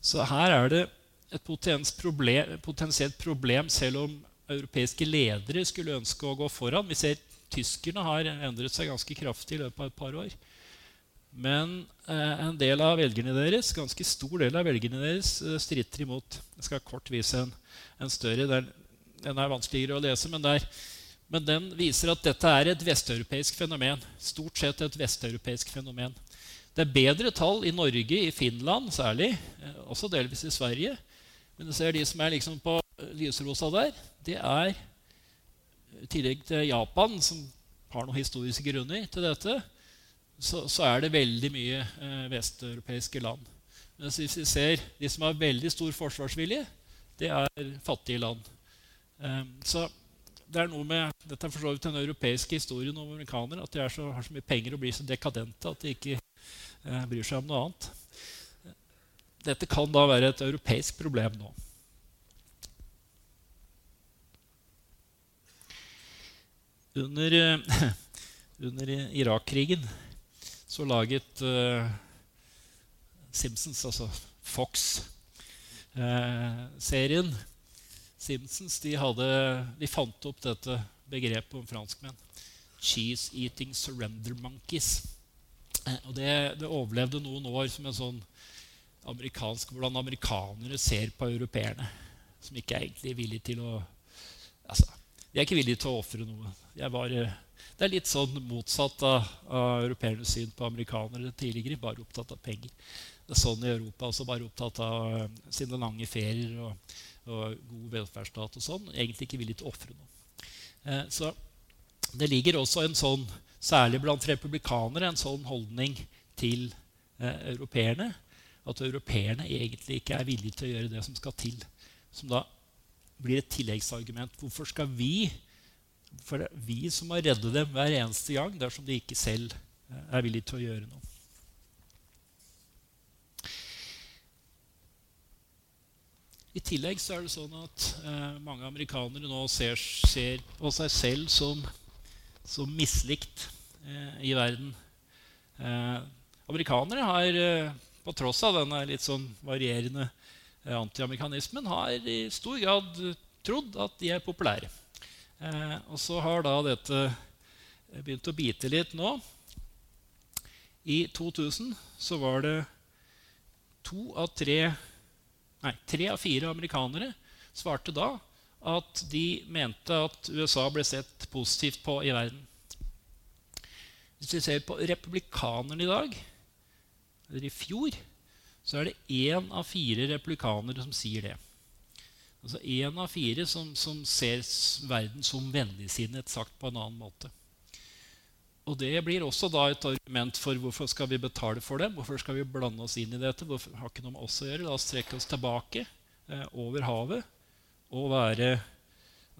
Så her er det et potensielt problem, selv om europeiske ledere skulle ønske å gå foran. Vi ser tyskerne har endret seg ganske kraftig i løpet av et par år. Men eh, en del av velgerne deres, ganske stor del av velgerne deres eh, stritter imot. Jeg skal kort vise en, en større. Den, den, er vanskeligere å lese, men, der, men den viser at dette er et vesteuropeisk fenomen. Stort sett et vesteuropeisk fenomen. Det er bedre tall i Norge, i Finland særlig, eh, også delvis i Sverige. Men du ser de som er liksom på lysrosa der, det er i tillegg til Japan, som har noen historiske grunner til dette, så, så er det veldig mye eh, vesteuropeiske land. Mens hvis vi ser de som har veldig stor forsvarsvilje, det er fattige land. Eh, så det er noe med, Dette er for så vidt den europeiske historien om amerikanere. At de så, har så mye penger og blir så dekadente at de ikke eh, bryr seg om noe annet. Dette kan da være et europeisk problem nå. Under, eh, under Irak-krigen så laget uh, Simpsons, altså Fox-serien uh, Simpsons de, hadde, de, fant opp dette begrepet om franskmenn. Cheese-eating surrender monkeys. Og det, det, overlevde noen år som en sånn amerikansk Hvordan amerikanere ser på europeerne. Som ikke er egentlig villige til å altså, De er ikke villige til å ofre noe. De er bare det er litt sånn motsatt av, av europeernes syn på amerikanere tidligere. Bare opptatt av penger. Det er sånn i Europa også, bare opptatt av uh, sine lange ferier og, og, god velferdsstat og sånn. Egentlig ikke villig til å ofre noe. Eh, så det ligger også en sånn, særlig blant republikanere, en sånn holdning til eh, europeerne. At europeerne egentlig ikke er villige til å gjøre det som skal til. Som da blir et tilleggsargument. Hvorfor skal vi for det er vi som må redde dem hver eneste gang dersom de ikke selv eh, er villige til å gjøre noe. I tillegg så er det sånn at eh, mange amerikanere nå ser, ser, på seg selv som, som mislikt eh, i verden. Eh, amerikanere har, eh, på tross av denne litt sånn varierende eh, antiamerikanismen, har i stor grad trodd at de er populære. Eh, og så har da dette begynt å bite litt nå. I 2000 så var det to av tre Nei, tre av fire amerikanere svarte da at de mente at USA ble sett positivt på i verden. Hvis vi ser på republikanerne i dag, eller i fjor, så er det én av fire replikanere som sier det. Altså Én av fire som, som, ser verden som vennligsinnet, sagt på en annen måte. Og Det blir også da et argument for hvorfor skal vi betale for dem. Hvorfor skal vi blande oss inn i dette? Hvorfor har ikke noe med oss å gjøre? La oss trekke oss tilbake eh, over havet og være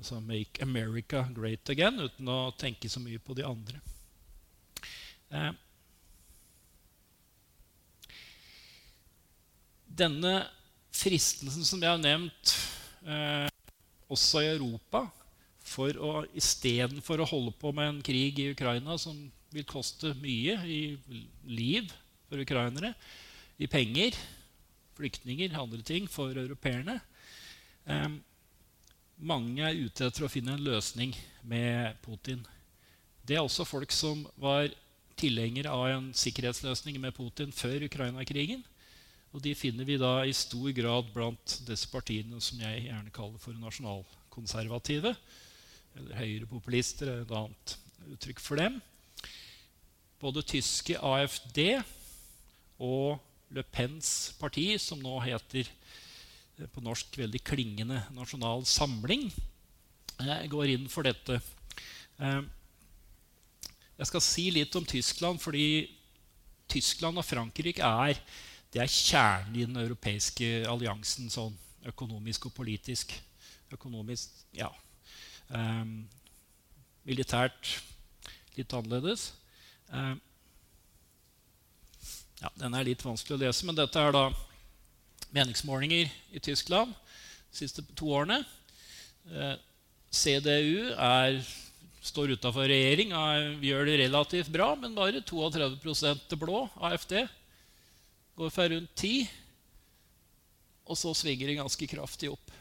altså Make America great again, uten å tenke så mye på de andre. Eh, denne fristelsen som jeg har nevnt eh, også i Europa, for å istedenfor å holde på med en krig i Ukraina som vil koste mye i liv for ukrainere, i penger, flyktninger, andre ting for europeerne, Eh, mange er ute etter å finne en løsning med Putin. Det er også folk som var tilhengere av en sikkerhetsløsning med Putin før Ukraina-krigen. Og de finner vi da i stor grad blant disse partiene som jeg gjerne kaller for nasjonalkonservative. Eller høyrepopulister er et annet uttrykk for dem. Både tyske AFD og Le Pens parti, som nå heter eh, på norsk veldig klingende Nasjonal Samling, eh, går inn for dette. Eh, jeg skal si litt om Tyskland, fordi Tyskland og Frankrike er, det er kjernen i den europeiske alliansen sånn økonomisk og politisk. Økonomisk, ja. Um, militært litt annerledes. Um, ja, den er litt vanskelig å lese, men dette er da meningsmålinger i Tyskland de siste to årene. Uh, CDU er står utafor regjering, gjør det relativt bra, men bare 32 til blå. AFD går fra rundt 10 og så svinger det ganske kraftig opp.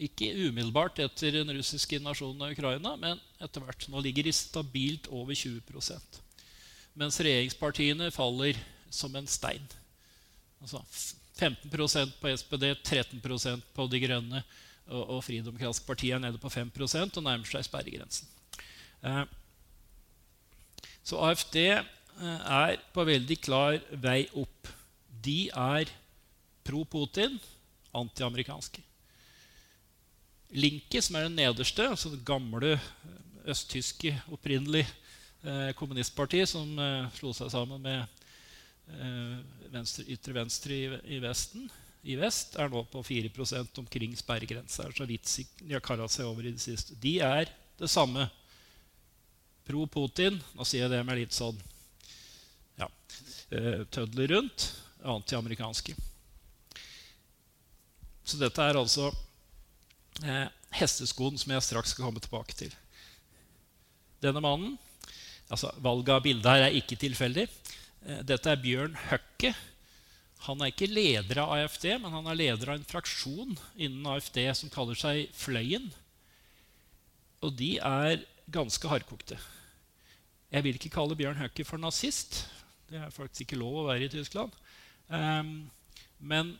Ikke umiddelbart etter den russiske invasjonen av Ukraina, men etter hvert. Nå ligger de stabilt over 20% Mens regjeringspartiene faller som en stein. Altså 15% på SPD, 13% på De Grønne, og, og Fridemokratisk parti er nede på 5% og nærmer seg sperregrensen. Eh, så AFD eh, er på veldig klar vei opp. De er pro Putin, antiamerikanske. Linke, som er den nederste, altså det gamle eh, østtyske opprinnelig eh, kommunistpartiet som eh, slo seg sammen med eh, venstre, ytre venstre i, i, Vesten, i vest, er nå på 4% omkring sperregrensa. Så vidt de har kara seg over i det siste. De er det samme pro Putin. Nå sier jeg det med litt sånn ja, eh, tødler rundt. Antiamerikanske. Så dette er altså eh, hesteskoen som jeg straks skal komme tilbake til. Denne mannen altså Valget av bilde her er ikke tilfeldig. Eh, dette er Bjørn Høkke. Han er ikke leder av AFD, men han er leder av en fraksjon innen AFD som kaller seg Fløyen. Og de er ganske hardkokte. Jeg vil ikke kalle Bjørn Høkke for nazist. Det er faktisk ikke lov å være i Tyskland. Um, men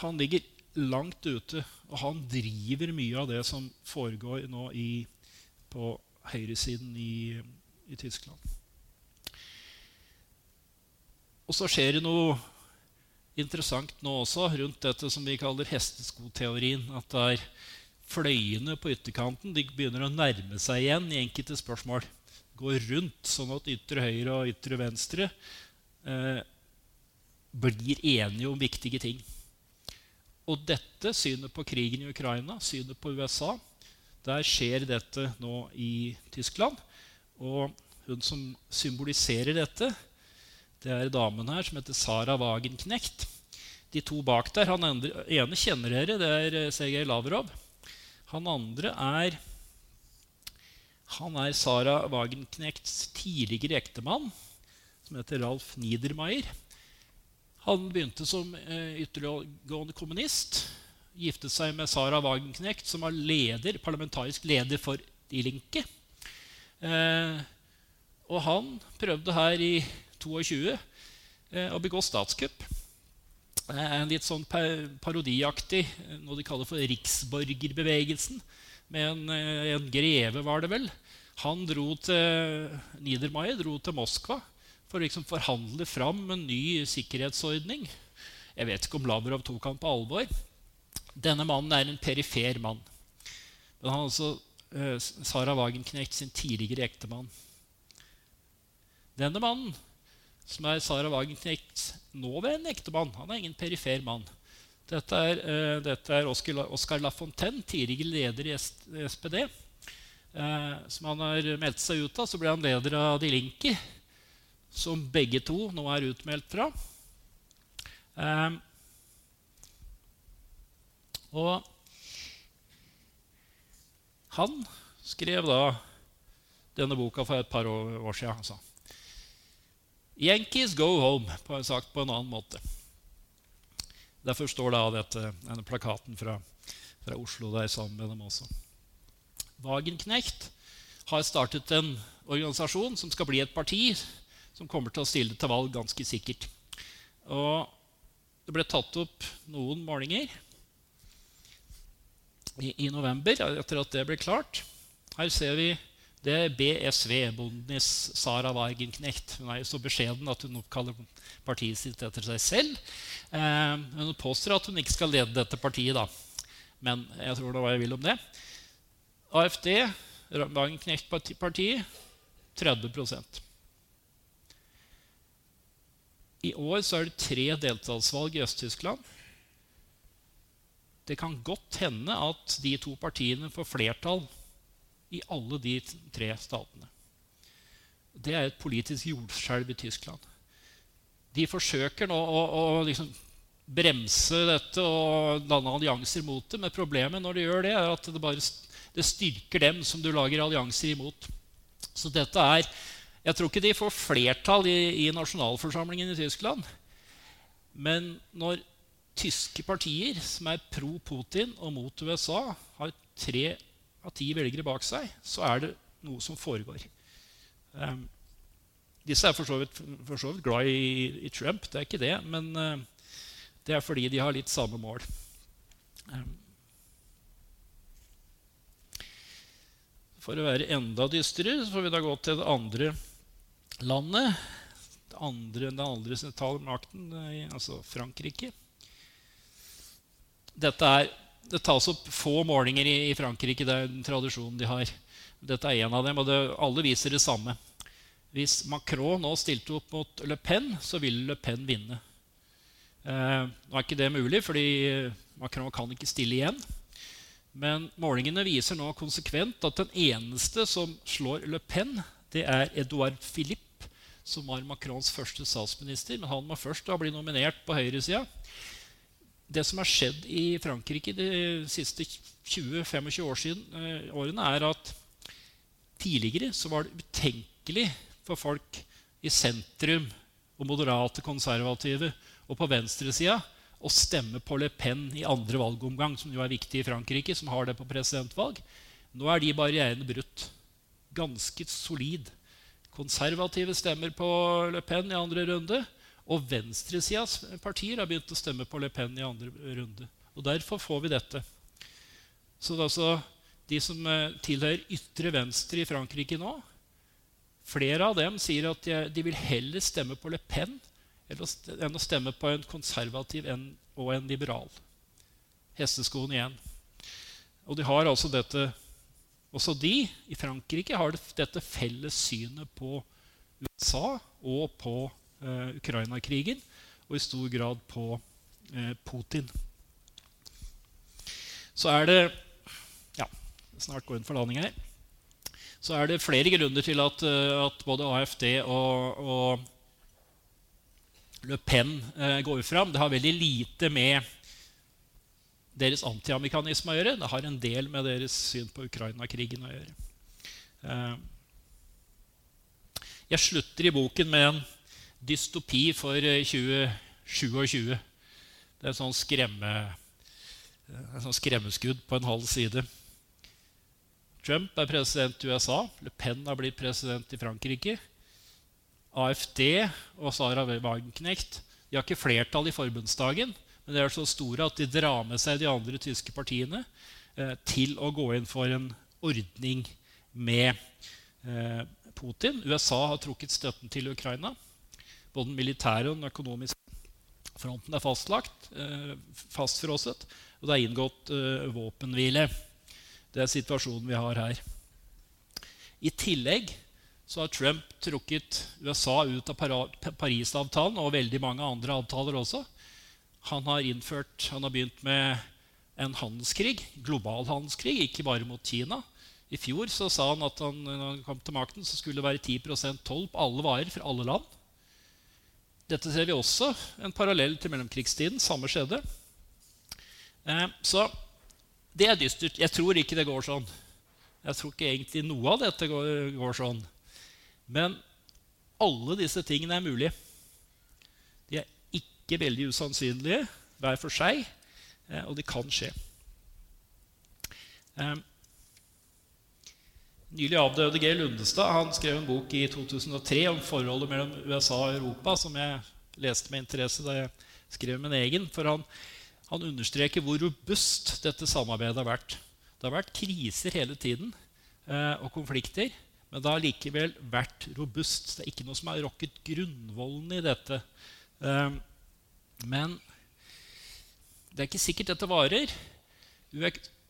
han ligger langt ute, og han driver mye av det som foregår nå i, på høyresiden i, i Tyskland. Og så skjer det noe interessant nå også rundt dette som vi kaller hesteskoteorien. At det er fløyene på ytterkanten de begynner å nærme seg igjen i enkelte spørsmål går rundt, sånn at ytre høyre og ytre venstre eh, blir enige om viktige ting. Og dette synet på krigen i Ukraina, synet på USA, der skjer dette nå i Tyskland. Og hun som symboliserer dette, det er damen her som heter Sara Wagenknecht. De to bak der, Han ene kjenner dere, det er eh, Sergej Lavrov. Han andre er han er Sara Wagenknechts tidligere ektemann, som heter Ralf Niedermayer. Han begynte som eh, ytterliggående kommunist. Giftet seg med Sara Wagenknecht, som var leder, parlamentarisk leder for De Linke. Eh, og han prøvde her i 22 eh, å begå statskupp. En litt sånn parodiaktig, noe de kaller for riksborgerbevegelsen med en, en, greve, var det vel. Han dro til Niedermayer dro til Moskva for å liksom forhandle fram en ny sikkerhetsordning. Jeg vet ikke om Lavrov tok han på alvor. Denne mannen er en perifer mann. Men han er altså uh, Sara Wagenknecht sin tidligere ektemann. Denne mannen, som er Sara Wagenknechts nåværende ektemann, han er ingen perifer mann. Dette er, uh, dette er Oscar, Lafontaine, tidligere leder i SPD. Uh, som han har meldt seg ut av. Så ble han leder av De Linke, som begge to nå er utmeldt fra. Eh, og han skrev da denne boka for et par år, siden. sa. Yankees go home, på, sagt på en annen måte. Derfor står da dette, denne plakaten fra, fra Oslo der sammen med dem også. Wagenknecht har startet en organisasjon som skal bli et parti som kommer til å stille til valg ganske sikkert. Og det ble tatt opp noen målinger i, i november etter at det ble klart. Her ser vi det er BSV, Bondenis Sara Wagenknecht. Hun er jo så beskjeden at hun oppkaller partiet sitt etter seg selv. Eh, hun påstår at hun ikke skal lede dette partiet, da. men jeg tror det var jeg vil om det. AFD, Wagenknecht-partiet, 30 I år så er det tre delstatsvalg i Øst-Tyskland. Det kan godt hende at de to partiene får flertall i alle de tre statene. Det er et politisk jordskjelv i Tyskland. De forsøker nå å, å liksom bremse dette og danne allianser mot det. Men problemet når de gjør det, er at det, bare, det styrker dem som du lager allianser imot. Så dette er Jeg tror ikke de får flertall i, i nasjonalforsamlingen i Tyskland. Men når tyske partier som er pro Putin og mot USA, har tre av ti velgere bak seg, så er det noe som foregår. Um, disse er for så vidt, for så vidt glad i, i, Trump, det er ikke det. Men uh, det er fordi de har litt samme mål. Um, for å være enda dystrere så får vi da gå til det andre landet. Det andre, den andre sentrale makten, altså Frankrike. Er det tas opp få målinger i, i, Frankrike. Det er den tradisjonen de har. Dette er en av dem, og det, alle viser det samme. Hvis Macron nå stilte opp mot Le Pen, så ville Le Pen vinne. Eh, nå er ikke det mulig, fordi Macron kan ikke stille igjen. Men målingene viser nå konsekvent at den eneste som slår Le Pen, det er Edouard Philippe, som var Macrons første statsminister. Men han må først da bli nominert på høyresida det som har skjedd i Frankrike de siste 20-25 år eh, årene, er at tidligere så var det utenkelig for folk i sentrum og moderate konservative og på venstresida å stemme på Le Pen i andre valgomgang, som jo er viktig i Frankrike, som har det på presidentvalg. Nå er de barrierene brutt. Ganske solid. Konservative stemmer på Le Pen i andre runde. Og venstresidas partier har begynt å stemme på Le Pen i andre runde. Og Derfor får vi dette. Så det er altså de som eh, tilhører ytre venstre i Frankrike nå Flere av dem sier at de, vil heller stemme på Le Pen enn å stemme på en konservativ og en liberal. Hesteskoen igjen. Og de har altså dette Også de i Frankrike har dette felles synet på USA og på eh, Ukraina-krigen, og i stor grad på eh, Putin. Så er det ja, snart går inn for landing her. Så er det flere grunner til at, eh, at både AFD og, og, Le Pen eh, går fram. Det har veldig lite med deres antiamerikanisme å gjøre. Det har en del med deres syn på Ukraina-krigen å gjøre. Eh, jeg slutter i boken med en dystopi for 2027. Eh, det er en sånn, skremme, en sånn skremmeskudd på en halv side. Trump er president i USA. Le Pen har blitt president i Frankrike. AFD og Sara Wagenknecht de har ikke flertall i forbundsdagen, men de er så store at de drar med seg de andre tyske partiene eh, til å gå inn for en ordning med eh, Putin. USA har trukket støtten til Ukraina. Både den militære og den økonomiske fronten er fastlagt, eh, fastfrosset, og det er inngått eh, våpenhvile. Det er situasjonen vi har her. I tillegg så har Trump trukket USA ut av Parisavtalen og veldig mange andre avtaler også. Han har, innført, han har begynt med en handelskrig, global handelskrig, ikke bare mot Kina. I fjor sa han at han, når han kom til makten, så skulle det være 10 toll på alle varer fra alle land. Dette ser vi også en parallell til mellomkrigstiden. Samme skjedde. Eh, så det er dystert. Jeg tror ikke det går sånn. Jeg tror ikke egentlig noe av dette går, går sånn. Men alle disse tingene er mulige. Ikke veldig usannsynlige, hver for seg, eh, og det kan skje. Eh, nylig avdøde G. Lundestad han skrev en bok i 2003 om forholdet mellom USA og Europa, som jeg leste med interesse da jeg skrev min egen. For han, han understreker hvor robust dette samarbeidet har vært. Det har vært kriser hele tiden eh, og konflikter. Men det har likevel vært robust. Det er ikke noe som har rokket grunnvollen i dette. Men det er ikke sikkert dette varer.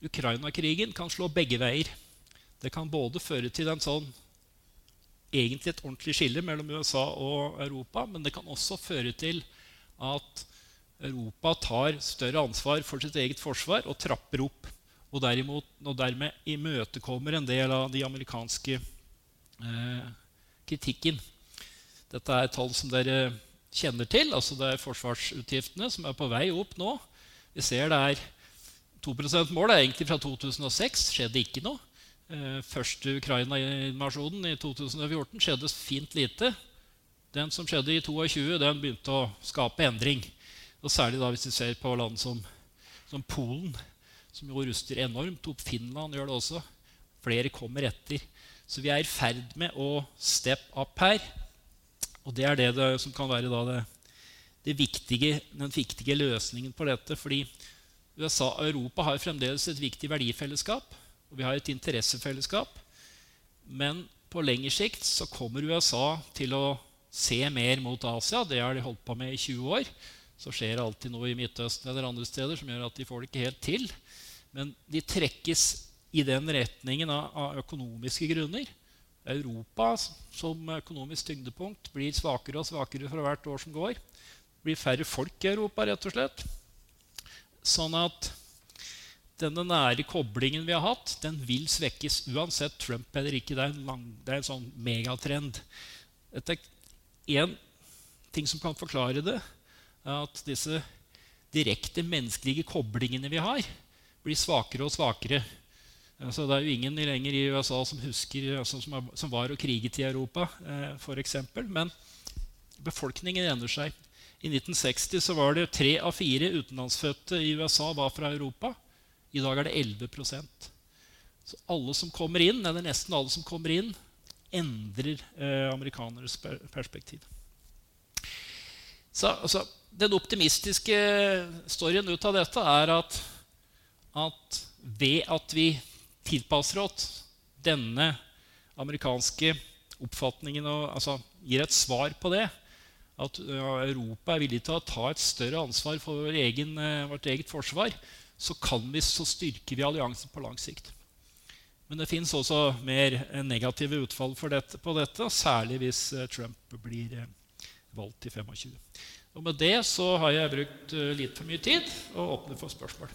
Ukraina-krigen kan slå begge veier. Det kan både føre til en sånn, egentlig et ordentlig skille mellom USA og Europa, men det kan også føre til at Europa tar større ansvar for sitt eget forsvar og trapper opp. Og, derimot, og dermed imøtekommer en del av de amerikanske Eh, kritikken. Dette er tall som dere kjenner til. altså Det er forsvarsutgiftene som er på vei opp nå. Vi ser det er 2 %-mål er egentlig fra 2006. Skjedde ikke noe. Eh, første Ukraina-invasjonen i 2014 skjedde fint lite. Den som skjedde i 22, den begynte å skape endring. Og Særlig da hvis vi ser på land som, som Polen, som jo ruster enormt opp. Finland gjør det også. Flere kommer etter. Så vi er i ferd med å step up her. Og det er det, det som kan være det, det viktige, den viktige løsningen på dette. Fordi USA og Europa har fremdeles et viktig verdifellesskap. Og vi har et interessefellesskap. Men på lengre sikt så kommer USA til å se mer mot Asia. Det har de holdt på med i 20 år. Så skjer det alltid noe i Midtøsten eller andre steder som gjør at de får det ikke helt til. Men de trekkes i den retningen av, av økonomiske grunner. Europa som økonomisk tyngdepunkt blir svakere og svakere for hvert år som går. Det blir færre folk i Europa, rett og slett. Sånn at denne nære koblingen vi har hatt, den vil svekkes uansett Trump eller ikke. Det er en, lang, det er en sånn megatrend. Én ting som kan forklare det, er at disse direkte menneskelige koblingene vi har, blir svakere og svakere. Altså, det er jo ingen lenger i USA som husker altså, som, er, som, var og kriget i Europa, eh, f.eks. Men befolkningen endrer seg. I 1960 så var det tre av fire utenlandsfødte i USA var fra Europa. I dag er det 11% Så alle som kommer inn, eller nesten alle som kommer inn, endrer eh, amerikaneres perspektiv. Så altså, Den optimistiske storyen ut av dette er at, at ved at vi tilpasser oss denne amerikanske oppfatningen og altså, gir et svar på det, at Europa er villig til å ta et større ansvar for vår egen, vårt eget forsvar, så, vi, så, styrker vi alliansen på lang sikt. Men det fins også mer negative utfall dette, på dette, særlig hvis Trump blir valgt i 25. Og med det så har jeg brukt litt for mye tid og åpner for spørsmål.